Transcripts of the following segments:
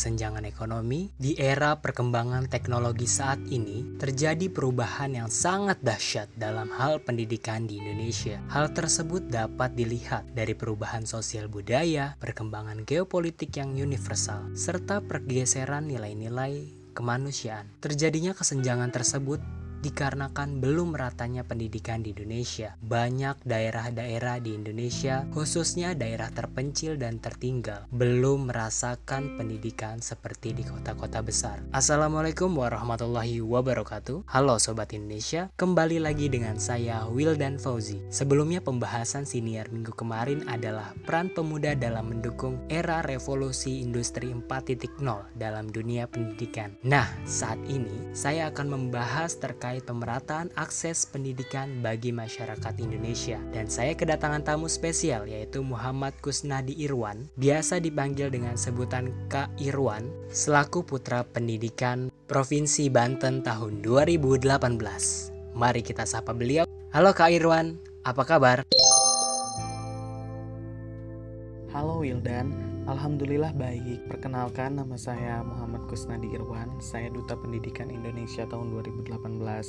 kesenjangan ekonomi, di era perkembangan teknologi saat ini, terjadi perubahan yang sangat dahsyat dalam hal pendidikan di Indonesia. Hal tersebut dapat dilihat dari perubahan sosial budaya, perkembangan geopolitik yang universal, serta pergeseran nilai-nilai kemanusiaan. Terjadinya kesenjangan tersebut dikarenakan belum meratanya pendidikan di Indonesia. Banyak daerah-daerah di Indonesia, khususnya daerah terpencil dan tertinggal, belum merasakan pendidikan seperti di kota-kota besar. Assalamualaikum warahmatullahi wabarakatuh. Halo Sobat Indonesia, kembali lagi dengan saya Wildan Fauzi. Sebelumnya pembahasan siniar minggu kemarin adalah peran pemuda dalam mendukung era revolusi industri 4.0 dalam dunia pendidikan. Nah, saat ini saya akan membahas terkait terkait pemerataan akses pendidikan bagi masyarakat Indonesia. Dan saya kedatangan tamu spesial yaitu Muhammad Kusnadi Irwan, biasa dipanggil dengan sebutan Kak Irwan, selaku putra pendidikan Provinsi Banten tahun 2018. Mari kita sapa beliau. Halo Kak Irwan, apa kabar? Halo Wildan, Alhamdulillah baik. Perkenalkan nama saya Muhammad Kusnadi Irwan. Saya Duta Pendidikan Indonesia tahun 2018.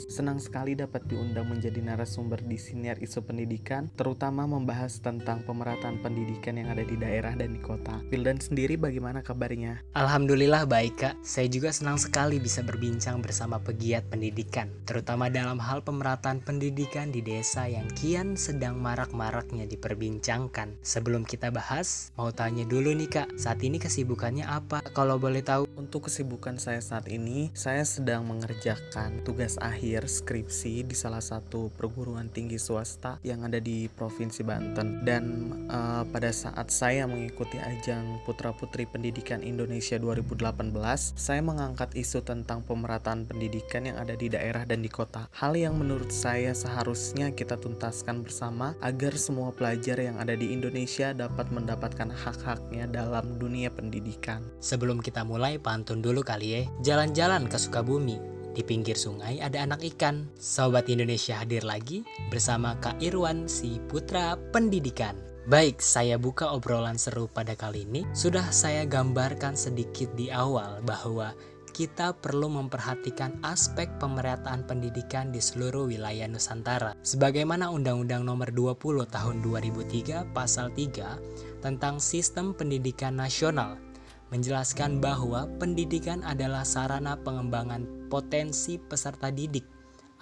Senang sekali dapat diundang menjadi narasumber di siniar isu pendidikan, terutama membahas tentang pemerataan pendidikan yang ada di daerah dan di kota. Wildan sendiri bagaimana kabarnya? Alhamdulillah baik kak. Saya juga senang sekali bisa berbincang bersama pegiat pendidikan, terutama dalam hal pemerataan pendidikan di desa yang kian sedang marak-maraknya diperbincangkan. Sebelum kita bahas, mau tanya dulu nih nih kak, saat ini kesibukannya apa? Kalau boleh tahu. Untuk kesibukan saya saat ini, saya sedang mengerjakan tugas akhir skripsi di salah satu perguruan tinggi swasta yang ada di Provinsi Banten. Dan uh, pada saat saya mengikuti ajang Putra Putri Pendidikan Indonesia 2018, saya mengangkat isu tentang pemerataan pendidikan yang ada di daerah dan di kota. Hal yang menurut saya seharusnya kita tuntaskan bersama agar semua pelajar yang ada di Indonesia dapat mendapatkan hak-haknya dalam dunia pendidikan. Sebelum kita mulai, pantun dulu kali ya. Jalan-jalan ke Sukabumi. Di pinggir sungai ada anak ikan. Sobat Indonesia hadir lagi bersama Kak Irwan, si putra pendidikan. Baik, saya buka obrolan seru pada kali ini. Sudah saya gambarkan sedikit di awal bahwa kita perlu memperhatikan aspek pemerataan pendidikan di seluruh wilayah Nusantara. Sebagaimana Undang-Undang Nomor 20 Tahun 2003 Pasal 3 tentang Sistem Pendidikan Nasional menjelaskan bahwa pendidikan adalah sarana pengembangan potensi peserta didik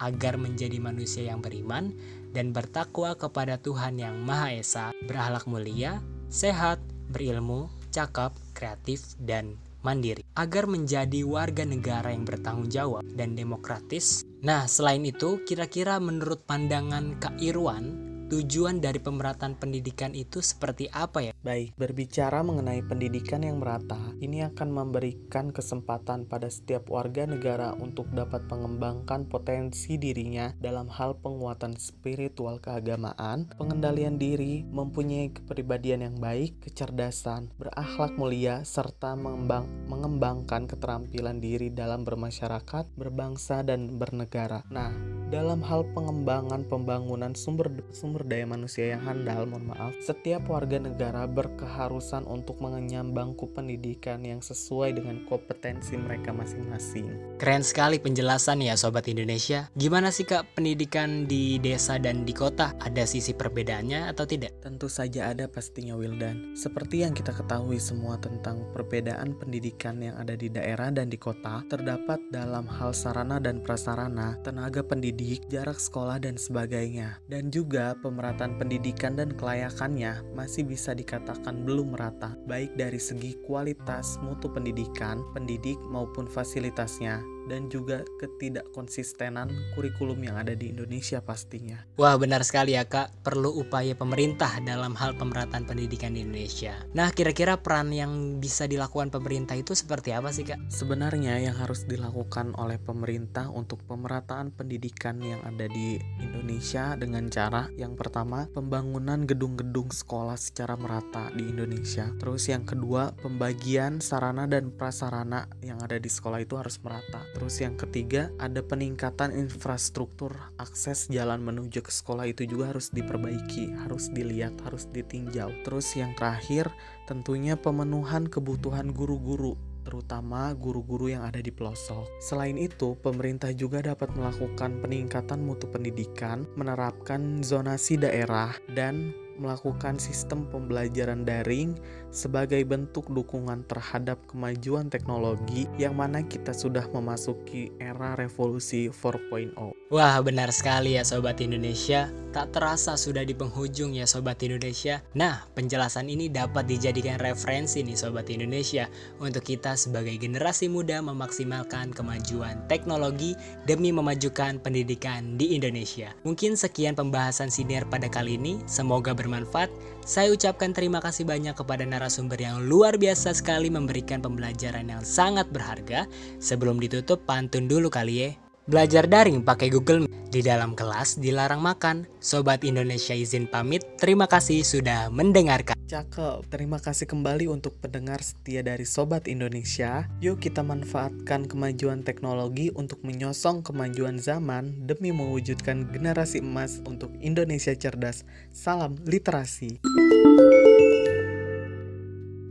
agar menjadi manusia yang beriman dan bertakwa kepada Tuhan yang Maha Esa, berakhlak mulia, sehat, berilmu, cakap, kreatif, dan mandiri agar menjadi warga negara yang bertanggung jawab dan demokratis. Nah, selain itu, kira-kira menurut pandangan Kak Irwan, tujuan dari pemerataan pendidikan itu seperti apa ya? Baik, berbicara mengenai pendidikan yang merata, ini akan memberikan kesempatan pada setiap warga negara untuk dapat mengembangkan potensi dirinya dalam hal penguatan spiritual keagamaan, pengendalian diri, mempunyai kepribadian yang baik, kecerdasan, berakhlak mulia, serta mengembang, mengembangkan keterampilan diri dalam bermasyarakat, berbangsa, dan bernegara. Nah, dalam hal pengembangan pembangunan sumber sumber daya manusia yang handal, mohon maaf, setiap warga negara berkeharusan untuk mengenyam bangku pendidikan yang sesuai dengan kompetensi mereka masing-masing. Keren sekali penjelasan ya sobat Indonesia. Gimana sih Kak pendidikan di desa dan di kota? Ada sisi perbedaannya atau tidak? Tentu saja ada pastinya Wildan. Seperti yang kita ketahui semua tentang perbedaan pendidikan yang ada di daerah dan di kota, terdapat dalam hal sarana dan prasarana, tenaga pendidik pendidik, jarak sekolah, dan sebagainya. Dan juga pemerataan pendidikan dan kelayakannya masih bisa dikatakan belum merata, baik dari segi kualitas mutu pendidikan, pendidik maupun fasilitasnya dan juga ketidakkonsistenan kurikulum yang ada di Indonesia pastinya. Wah benar sekali ya kak, perlu upaya pemerintah dalam hal pemerataan pendidikan di Indonesia. Nah kira-kira peran yang bisa dilakukan pemerintah itu seperti apa sih kak? Sebenarnya yang harus dilakukan oleh pemerintah untuk pemerataan pendidikan yang ada di Indonesia dengan cara yang pertama pembangunan gedung-gedung sekolah secara merata di Indonesia. Terus yang kedua pembagian sarana dan prasarana yang ada di sekolah itu harus merata. Terus yang ketiga, ada peningkatan infrastruktur akses jalan menuju ke sekolah itu juga harus diperbaiki, harus dilihat, harus ditinjau. Terus yang terakhir, tentunya pemenuhan kebutuhan guru-guru terutama guru-guru yang ada di pelosok. Selain itu, pemerintah juga dapat melakukan peningkatan mutu pendidikan, menerapkan zonasi daerah, dan melakukan sistem pembelajaran daring sebagai bentuk dukungan terhadap kemajuan teknologi yang mana kita sudah memasuki era revolusi 4.0. Wah, benar sekali ya Sobat Indonesia. Tak terasa sudah di penghujung ya Sobat Indonesia. Nah, penjelasan ini dapat dijadikan referensi nih Sobat Indonesia untuk kita sebagai generasi muda memaksimalkan kemajuan teknologi demi memajukan pendidikan di Indonesia. Mungkin sekian pembahasan siniar pada kali ini. Semoga bermanfaat. Saya ucapkan terima kasih banyak kepada narasumber yang luar biasa sekali memberikan pembelajaran yang sangat berharga. Sebelum ditutup, pantun dulu kali ya. Belajar daring pakai Google di dalam kelas dilarang makan. Sobat Indonesia izin pamit. Terima kasih sudah mendengarkan. Cakep, terima kasih kembali untuk pendengar setia dari Sobat Indonesia. Yuk kita manfaatkan kemajuan teknologi untuk menyosong kemajuan zaman demi mewujudkan generasi emas untuk Indonesia cerdas. Salam literasi.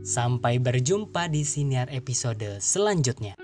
Sampai berjumpa di siniar episode selanjutnya.